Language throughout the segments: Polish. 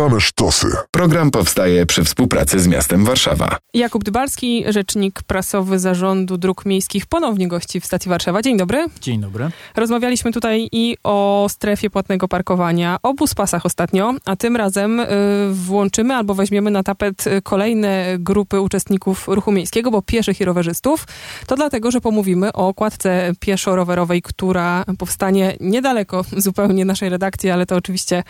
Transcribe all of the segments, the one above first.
Same sztosy. Program powstaje przy współpracy z miastem Warszawa. Jakub Dybalski, rzecznik prasowy Zarządu Dróg Miejskich, ponownie gości w stacji Warszawa. Dzień dobry. Dzień dobry. Rozmawialiśmy tutaj i o strefie płatnego parkowania, o buspasach ostatnio, a tym razem y, włączymy albo weźmiemy na tapet kolejne grupy uczestników ruchu miejskiego, bo pieszych i rowerzystów. To dlatego, że pomówimy o kładce pieszo-rowerowej, która powstanie niedaleko zupełnie naszej redakcji, ale to oczywiście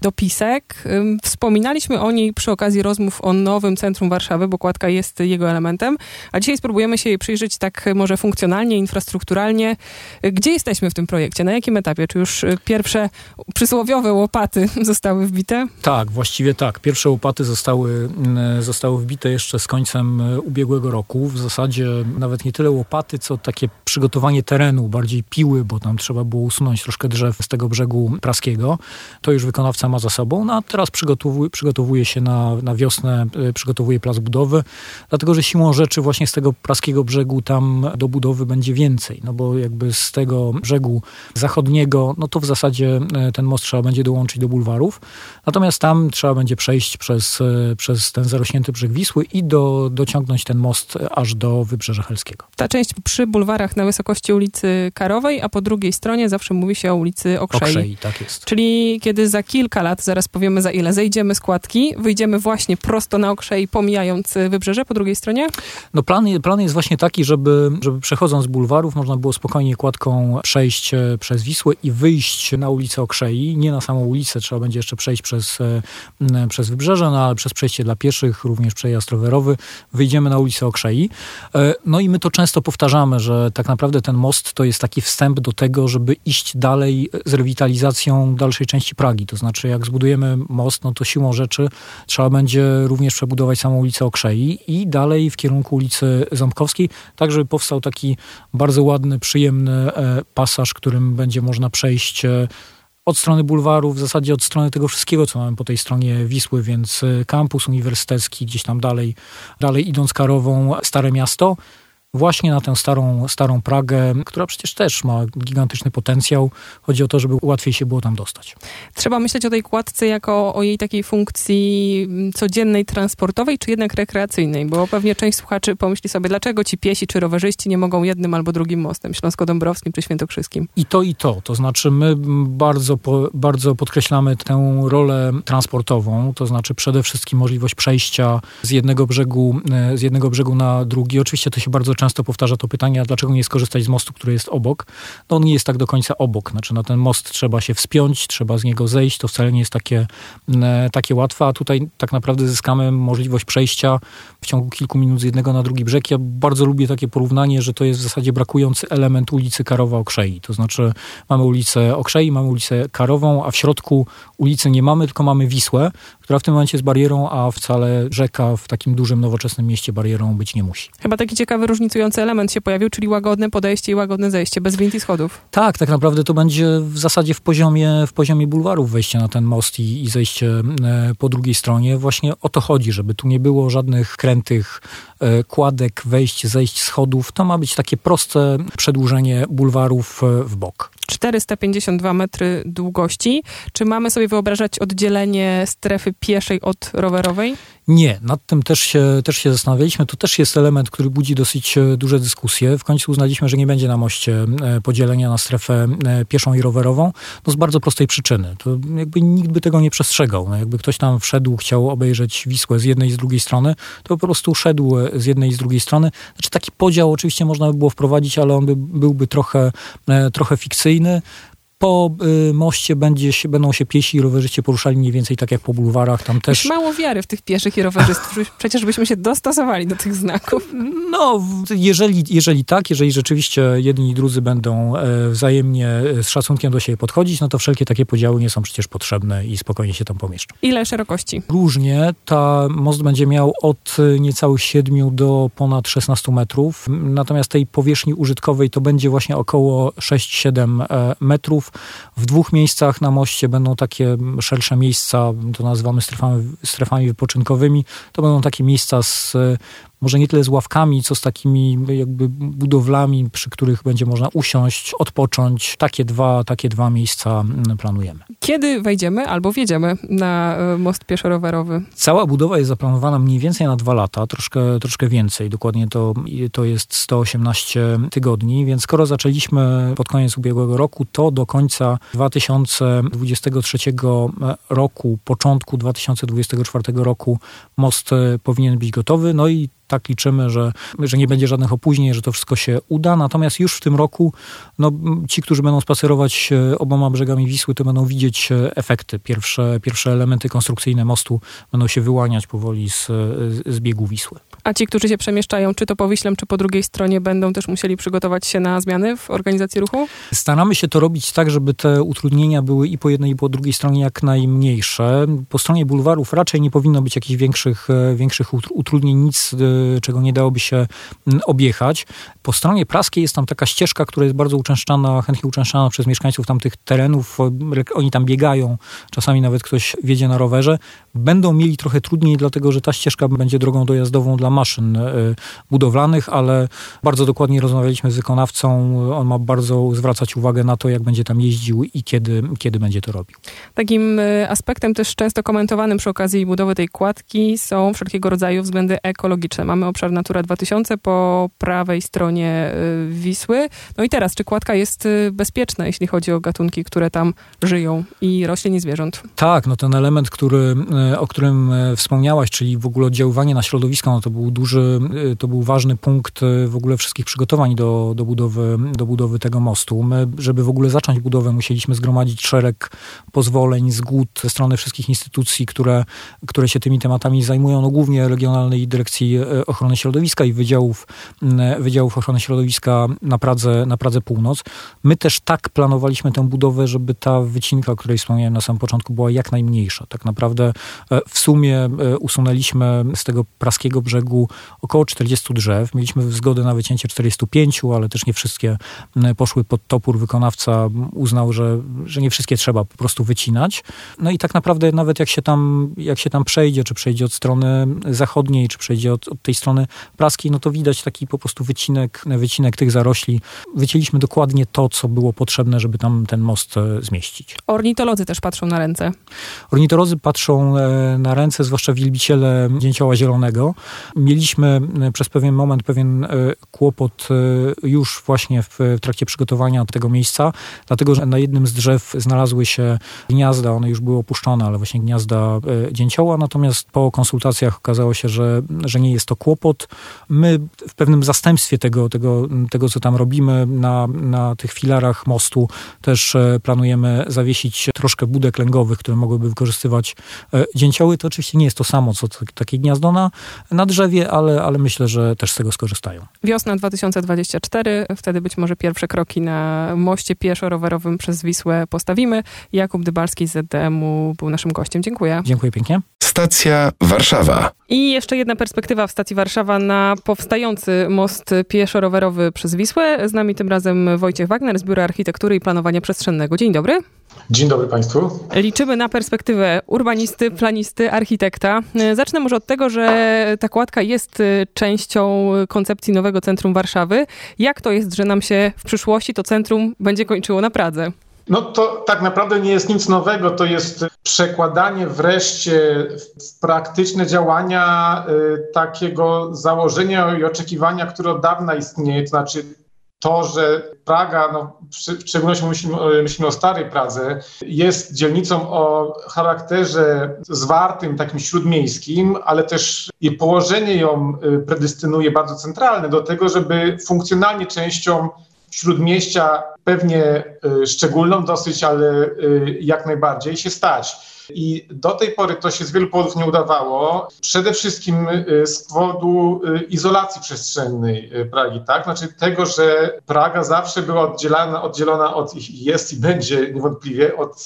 dopisek. Wspominaliśmy o niej przy okazji rozmów o nowym centrum Warszawy, bo kładka jest jego elementem, a dzisiaj spróbujemy się jej przyjrzeć tak może funkcjonalnie, infrastrukturalnie. Gdzie jesteśmy w tym projekcie? Na jakim etapie? Czy już pierwsze przysłowiowe łopaty zostały wbite? Tak, właściwie tak. Pierwsze łopaty zostały, mm, zostały wbite jeszcze z końcem e, ubiegłego roku. W zasadzie nawet nie tyle łopaty, co takie przygotowanie terenu, bardziej piły, bo tam trzeba było usunąć troszkę drzew z tego brzegu praskiego. To już wykonawca ma za sobą, no a teraz przygotowuje, przygotowuje się na, na wiosnę, e, przygotowuje plac budowy, dlatego że siłą rzeczy właśnie z tego praskiego brzegu tam do budowy będzie więcej, no bo jakby z tego brzegu zachodniego, no to w zasadzie e, ten most trzeba będzie dołączyć do bulwarów, natomiast tam trzeba będzie przejść przez, e, przez ten zarośnięty brzeg Wisły i do, dociągnąć ten most aż do Wybrzeża Helskiego. Ta część przy bulwarach na wysokości ulicy Karowej, a po drugiej stronie zawsze mówi się o ulicy Okrzei. Okrzei, tak jest. Czyli kiedy za kilka lat, zaraz powiemy za ile, zejdziemy z kładki, wyjdziemy właśnie prosto na Okrzei, pomijając wybrzeże po drugiej stronie? No plan, plan jest właśnie taki, żeby, żeby przechodząc z bulwarów można było spokojnie kładką przejść e, przez Wisłę i wyjść na ulicę Okrzei. Nie na samą ulicę, trzeba będzie jeszcze przejść przez, e, m, przez wybrzeże, no ale przez przejście dla pieszych, również przejazd rowerowy, wyjdziemy na ulicę Okrzei. E, No i my to często powtarzamy, że tak naprawdę ten most to jest taki wstęp do tego, żeby iść dalej z rewitalizacją dalszej części Pragi. To znaczy, jak zbudujemy most, no to siłą rzeczy trzeba będzie również przebudować samą ulicę Okrzei i dalej w kierunku ulicy Ząbkowskiej, tak żeby powstał taki bardzo ładny, przyjemny e, pasaż, którym będzie można przejść e, od strony bulwaru, w zasadzie od strony tego wszystkiego, co mamy po tej stronie Wisły, więc e, kampus uniwersytecki, gdzieś tam dalej, dalej idąc Karową, Stare Miasto, właśnie na tę starą, starą Pragę, która przecież też ma gigantyczny potencjał. Chodzi o to, żeby łatwiej się było tam dostać. Trzeba myśleć o tej kładce jako o jej takiej funkcji mm, codziennej, transportowej, czy jednak rekreacyjnej, bo pewnie część słuchaczy pomyśli sobie, dlaczego ci piesi czy rowerzyści nie mogą jednym albo drugim mostem, śląsko-dąbrowskim czy świętokrzyskim. I to, i to. To znaczy my bardzo, po, bardzo podkreślamy tę rolę transportową, to znaczy przede wszystkim możliwość przejścia z jednego brzegu, e, z jednego brzegu na drugi. Oczywiście to się bardzo często powtarza to pytanie, a dlaczego nie skorzystać z mostu, który jest obok? No on nie jest tak do końca obok. Znaczy na ten most trzeba się wspiąć, trzeba z niego zejść. To wcale nie jest takie, e, takie łatwe, a tutaj tak naprawdę zyskamy możliwość przejścia w ciągu kilku minut z jednego na drugi brzeg. Ja bardzo lubię takie porównanie, że to jest w zasadzie brakujący element ulicy Karowa-Okrzei. To znaczy mamy ulicę Okrzei, mamy ulicę Karową, a w środku ulicy nie mamy, tylko mamy Wisłę, która w tym momencie jest barierą, a wcale rzeka w takim dużym, nowoczesnym mieście barierą być nie musi. Chyba taki ciekawy, różnicujący element się pojawił, czyli łagodne podejście i łagodne zejście, bez wind i schodów. Tak, tak naprawdę to będzie w zasadzie w poziomie, w poziomie bulwarów wejście na ten most i, i zejście e, po drugiej stronie. Właśnie o to chodzi, żeby tu nie było żadnych krętych e, kładek, wejść, zejść schodów. To ma być takie proste przedłużenie bulwarów e, w bok. 452 metry długości. Czy mamy sobie wyobrażać oddzielenie strefy pieszej od rowerowej? Nie, nad tym też się, też się zastanawialiśmy. To też jest element, który budzi dosyć e, duże dyskusje. W końcu uznaliśmy, że nie będzie na moście e, podzielenia na strefę e, pieszą i rowerową. No z bardzo prostej przyczyny. To jakby nikt by tego nie przestrzegał. No jakby ktoś tam wszedł, chciał obejrzeć Wisłę z jednej i z drugiej strony, to po prostu szedł z jednej i z drugiej strony. Znaczy taki podział oczywiście można by było wprowadzić, ale on by, byłby trochę, trochę fikcyjny po y, moście będzie się, będą się piesi i rowerzyści poruszali mniej więcej tak jak po bulwarach. Tam też... Już mało wiary w tych pieszych i rowerzystów. Przecież byśmy się dostosowali do tych znaków. No, jeżeli, jeżeli tak, jeżeli rzeczywiście jedni i drudzy będą e, wzajemnie e, z szacunkiem do siebie podchodzić, no to wszelkie takie podziały nie są przecież potrzebne i spokojnie się tam pomieszczą. Ile szerokości? Różnie. Ta most będzie miał od niecałych 7 do ponad 16 metrów. Natomiast tej powierzchni użytkowej to będzie właśnie około 6-7 metrów. W dwóch miejscach na moście będą takie szersze miejsca, to nazywamy strefami, strefami wypoczynkowymi. To będą takie miejsca z może nie tyle z ławkami, co z takimi jakby budowlami, przy których będzie można usiąść, odpocząć. Takie dwa, takie dwa miejsca mm, planujemy. Kiedy wejdziemy albo wjedziemy na e, most pieszo-rowerowy? Cała budowa jest zaplanowana mniej więcej na dwa lata, troszkę, troszkę więcej. Dokładnie to, to jest 118 tygodni, więc skoro zaczęliśmy pod koniec ubiegłego roku, to do końca 2023 roku, początku 2024 roku most e, powinien być gotowy. No i tak liczymy, że, że nie będzie żadnych opóźnień, że to wszystko się uda. Natomiast już w tym roku no, ci, którzy będą spacerować e, oboma brzegami Wisły, to będą widzieć e, efekty. Pierwsze, pierwsze elementy konstrukcyjne mostu będą się wyłaniać powoli z, z biegu Wisły. A ci, którzy się przemieszczają, czy to po Wiślem, czy po drugiej stronie, będą też musieli przygotować się na zmiany w organizacji ruchu? Staramy się to robić tak, żeby te utrudnienia były i po jednej, i po drugiej stronie jak najmniejsze. Po stronie bulwarów raczej nie powinno być jakichś większych, e, większych utrudnień, nic czego nie dałoby się mm, objechać. Po stronie praskiej jest tam taka ścieżka, która jest bardzo uczęszczana, chętnie uczęszczana przez mieszkańców tamtych terenów. Oni tam biegają, czasami nawet ktoś wiedzie na rowerze. Będą mieli trochę trudniej, dlatego że ta ścieżka będzie drogą dojazdową dla maszyn e, budowlanych, ale bardzo dokładnie rozmawialiśmy z wykonawcą. On ma bardzo zwracać uwagę na to, jak będzie tam jeździł i kiedy, kiedy będzie to robił. Takim e, aspektem też często komentowanym przy okazji budowy tej kładki są wszelkiego rodzaju względy ekologiczne. Mamy obszar Natura 2000 po prawej stronie y, Wisły. No i teraz, czy kładka jest y, bezpieczna, jeśli chodzi o gatunki, które tam żyją i roślin i zwierząt? Tak, no ten element, który, y, o którym wspomniałaś, czyli w ogóle oddziaływanie na środowisko, no to był duży, to był ważny punkt w ogóle wszystkich przygotowań do, do, budowy, do budowy tego mostu. My, żeby w ogóle zacząć budowę, musieliśmy zgromadzić szereg pozwoleń, zgód ze strony wszystkich instytucji, które, które się tymi tematami zajmują, no głównie Regionalnej Dyrekcji Ochrony Środowiska i Wydziałów, mm, Wydziałów Ochrony Środowiska na Pradze, na Pradze Północ. My też tak planowaliśmy tę budowę, żeby ta wycinka, o której wspomniałem na samym początku, była jak najmniejsza. Tak naprawdę e, w sumie e, usunęliśmy z tego praskiego brzegu około 40 drzew. Mieliśmy zgodę na wycięcie 45, ale też nie wszystkie poszły pod topór. Wykonawca uznał, że, że nie wszystkie trzeba po prostu wycinać. No i tak naprawdę nawet jak się tam, jak się tam przejdzie, czy przejdzie od strony zachodniej, czy przejdzie od, od tej strony praskiej, no to widać taki po prostu wycinek, wycinek tych zarośli. Wycięliśmy dokładnie to, co było potrzebne, żeby tam ten most e, zmieścić. Ornitolodzy też patrzą na ręce. Ornitolodzy patrzą e, na ręce, zwłaszcza wielbiciele dzięcioła zielonego. Mieliśmy e, przez pewien moment pewien kłopot już właśnie w, w trakcie przygotowania tego miejsca, dlatego że na jednym z drzew znalazły się gniazda, one już były opuszczone, ale właśnie gniazda dzięcioła, natomiast po konsultacjach okazało się, że, że nie jest to kłopot. My w pewnym zastępstwie tego, tego, tego co tam robimy na, na tych filarach mostu też e, planujemy zawiesić troszkę budek lęgowych, które mogłyby wykorzystywać e, dzięcioły. To oczywiście nie jest to samo, co takie gniazdo na, na drzewie, ale, ale myślę, że też z tego skorzystają. Wiosna 2024, wtedy być może pierwsze kroki na moście pieszo-rowerowym przez Wisłę postawimy. Jakub Dybalski z ZDM-u był naszym gościem. Dziękuję. Dziękuję pięknie. Stacja Warszawa. I jeszcze jedna perspektywa w stacji Warszawa na powstający most pieszo-rowerowy przez Wisłę. Z nami tym razem Wojciech Wagner z Biura Architektury i Planowania Przestrzennego. Dzień dobry. Dzień dobry Państwu. Liczymy na perspektywę urbanisty, planisty, architekta. Zacznę może od tego, że ta kładka jest częścią koncepcji nowego centrum Warszawy. Jak to jest, że nam się w przyszłości to centrum będzie kończyło na Pradze? No to tak naprawdę nie jest nic nowego, to jest przekładanie wreszcie w praktyczne działania y, takiego założenia i oczekiwania, które od dawna istnieje, to znaczy to, że Praga, no, w szczególności myślimy, myślimy o starej Pradze, jest dzielnicą o charakterze zwartym, takim śródmiejskim, ale też i położenie ją y, predystynuje bardzo centralne do tego, żeby funkcjonalnie częścią śródmieścia pewnie y, szczególną dosyć, ale y, jak najbardziej się stać. I do tej pory to się z wielu powodów nie udawało. Przede wszystkim y, z powodu izolacji przestrzennej Pragi, tak? Znaczy tego, że Praga zawsze była oddzielana, oddzielona od, jest i będzie niewątpliwie od,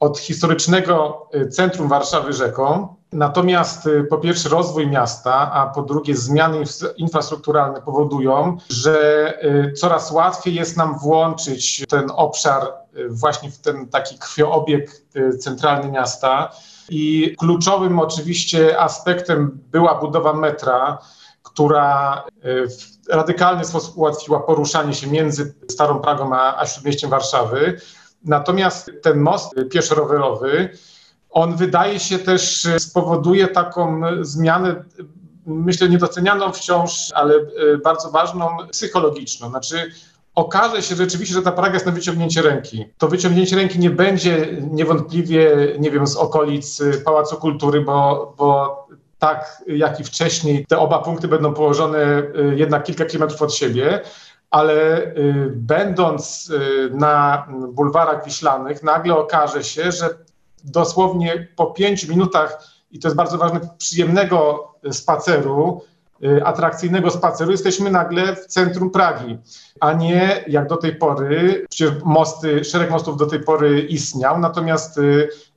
od historycznego centrum Warszawy rzeką. Natomiast y, po pierwsze rozwój miasta, a po drugie zmiany infrastrukturalne powodują, że y, coraz łatwiej jest nam włączyć ten obszar y, właśnie w ten taki krwioobieg centralny miasta. I kluczowym oczywiście aspektem była budowa metra, która w radykalny sposób ułatwiła poruszanie się między Starą Pragą a, a Śródmieściem Warszawy. Natomiast ten most pieszo-rowerowy, on wydaje się też spowoduje taką zmianę, myślę, niedocenianą wciąż, ale bardzo ważną, psychologiczną. Znaczy, okaże się rzeczywiście, że ta Praga jest na wyciągnięcie ręki. To wyciągnięcie ręki nie będzie niewątpliwie, nie wiem, z okolic Pałacu Kultury, bo, bo tak jak i wcześniej te oba punkty będą położone jednak kilka kilometrów od siebie, ale y, będąc y, na bulwarach wiślanych, nagle okaże się, że dosłownie po pięciu minutach, i to jest bardzo ważne, przyjemnego spaceru, atrakcyjnego spaceru, jesteśmy nagle w centrum Pragi, a nie jak do tej pory, przecież mosty, szereg mostów do tej pory istniał, natomiast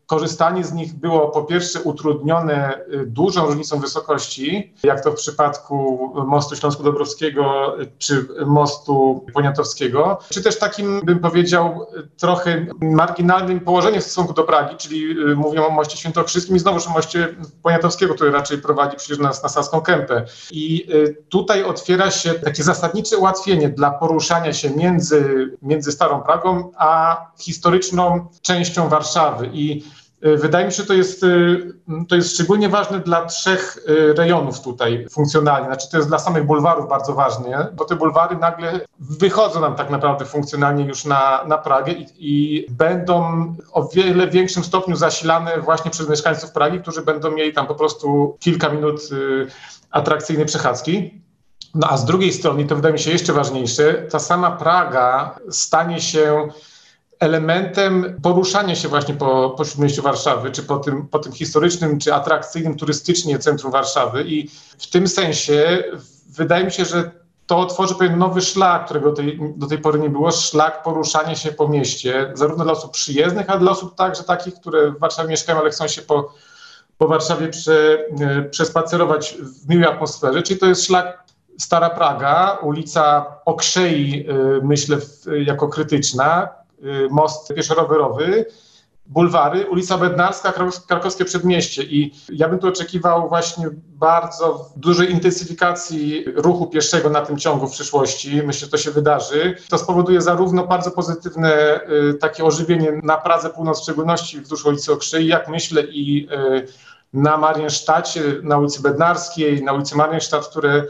Korzystanie z nich było po pierwsze utrudnione y, dużą różnicą wysokości, jak to w przypadku mostu Śląsko-Dobrowskiego czy mostu Poniatowskiego, czy też takim, bym powiedział, trochę marginalnym położeniem w stosunku do Pragi, czyli y, mówię o moście świętokrzyskim i znowuż o moście Poniatowskiego, który raczej prowadzi przecież nas na Saską Kępę. I y, tutaj otwiera się takie zasadnicze ułatwienie dla poruszania się między, między Starą Pragą a historyczną częścią Warszawy. I wydaje mi się, że to jest, e, to jest szczególnie ważne dla trzech e, rejonów tutaj funkcjonalnie. Znaczy to jest dla samych bulwarów bardzo ważne, bo te bulwary nagle wychodzą nam tak naprawdę funkcjonalnie już na, na Pragę i, i będą o wiele większym stopniu zasilane właśnie przez mieszkańców Pragi, którzy będą mieli tam po prostu kilka minut atrakcyjnej przechadzki. No a z drugiej strony, to wydaje mi się jeszcze ważniejsze, ta sama Praga stanie się elementem poruszania się właśnie po, po Śródmieściu Warszawy, czy po tym, po tym historycznym, czy atrakcyjnym turystycznie centrum Warszawy. I w tym sensie wydaje mi się, że to otworzy pewien nowy szlak, którego tej, do tej pory nie było, szlak poruszania się po mieście, zarówno dla osób przyjezdnych, a dla osób także takich, które w Warszawie mieszkają, ale chcą się po, po Warszawie prze, e, przespacerować w miłej atmosferze. Czyli to jest szlak Stara Praga, ulica Okrzei, e, myślę, jako krytyczna, most pieszo-rowerowy, bulwary, ulica Bednarska, krakowskie przedmieście i ja bym tu oczekiwał właśnie bardzo dużej intensyfikacji ruchu pieszego na tym ciągu w przyszłości. Myślę, że to się wydarzy. To spowoduje zarówno bardzo pozytywne y, takie ożywienie na Pradze Północ, w szczególności wzdłuż ulicy Okrzei, jak myślę i y, na Mariensztacie, na ulicy Bednarskiej, na ulicy Mariensztat, które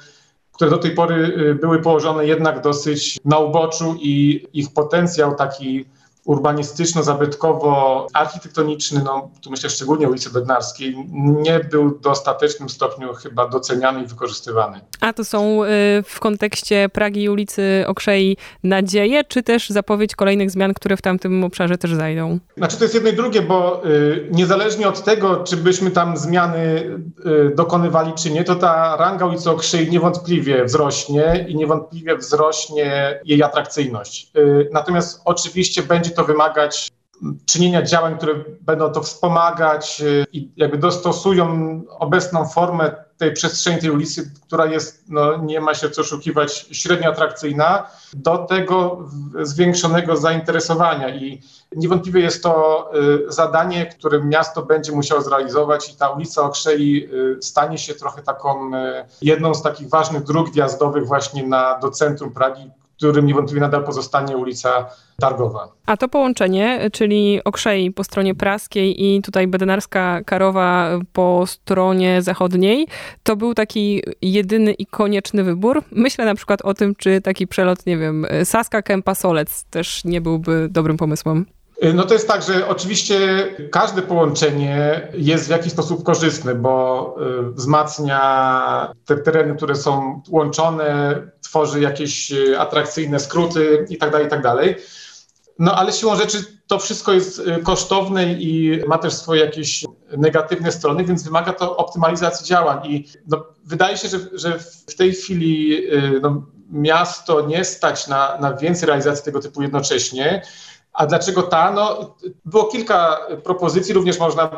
które do tej pory y, były położone jednak dosyć na uboczu i ich potencjał taki urbanistyczno-zabytkowo-architektoniczny, no tu myślę szczególnie ulicy Bednarskiej, nie był w dostatecznym stopniu chyba doceniany i wykorzystywany. A to są y, w kontekście Pragi i ulicy Okrzei nadzieje, czy też zapowiedź kolejnych zmian, które w tamtym obszarze też zajdą? Znaczy to jest jedno i drugie, bo y, niezależnie od tego, czy byśmy tam zmiany y, dokonywali, czy nie, to ta ranga ulicy Okrzei niewątpliwie wzrośnie i niewątpliwie wzrośnie jej atrakcyjność. Natomiast oczywiście będzie to wymagać czynienia działań, które będą to wspomagać y, i jakby dostosują obecną formę tej przestrzeni, tej ulicy, która jest, no, nie ma się co oszukiwać, średnio atrakcyjna, do tego zwiększonego zainteresowania. I niewątpliwie jest to y, zadanie, które miasto będzie musiało zrealizować i ta ulica Okrzei y, stanie się trochę taką jedną z takich ważnych dróg wjazdowych właśnie na, do centrum Pragi, którym niewątpliwie nadal pozostanie ulica Targowa. A to połączenie, czyli Okrzei po stronie praskiej i tutaj Bedenarska Karowa po stronie zachodniej, to był taki jedyny i konieczny wybór. Myślę na przykład o tym, czy taki przelot, nie wiem, Saska Kępa Solec też nie byłby dobrym pomysłem. Y, no to jest tak, że oczywiście każde połączenie jest w jakiś sposób korzystne, bo y, wzmacnia te tereny, które są łączone, tworzy jakieś y, atrakcyjne skróty itd., tak itd. Tak no ale siłą rzeczy to wszystko jest kosztowne i ma też swoje jakieś negatywne strony, więc wymaga to optymalizacji działań. I no, wydaje się, że, że w tej chwili no, miasto nie stać na, na więcej realizacji tego typu jednocześnie. A dlaczego ta? No, było kilka propozycji, również można,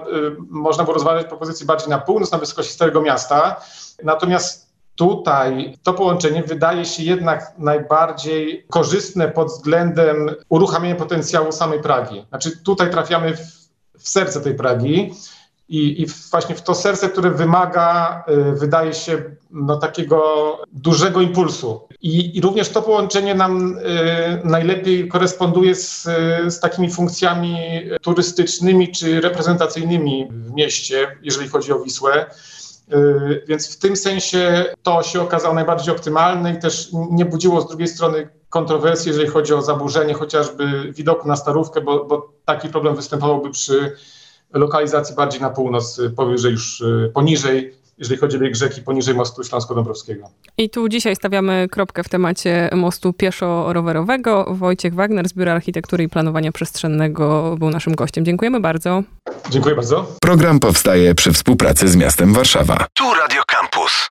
można było rozważać propozycje bardziej na północ, na wysokości Starego Miasta. Natomiast tutaj to połączenie wydaje się jednak najbardziej korzystne pod względem uruchamiania potencjału samej Pragi. Znaczy tutaj trafiamy w, w serce tej Pragi i, i właśnie w to serce, które wymaga, wydaje się, no, takiego dużego impulsu. I, I, również to połączenie nam najlepiej koresponduje z, z takimi funkcjami turystycznymi czy reprezentacyjnymi w mieście, jeżeli chodzi o Wisłę. Y, więc w tym sensie to się okazało najbardziej optymalne i też nie budziło z drugiej strony kontrowersji, jeżeli chodzi o zaburzenie chociażby widoku na Starówkę, bo, bo taki problem występowałby przy lokalizacji bardziej na północ, powyżej już y, poniżej jeżeli chodzi o bieg rzeki poniżej mostu Śląsko-Dąbrowskiego. I tu dzisiaj stawiamy kropkę w temacie mostu pieszo-rowerowego. Wojciech Wagner z Biura Architektury i Planowania Przestrzennego był naszym gościem. Dziękujemy bardzo. Dziękuję bardzo. Program powstaje przy współpracy z miastem Warszawa. Tu Radio Campus.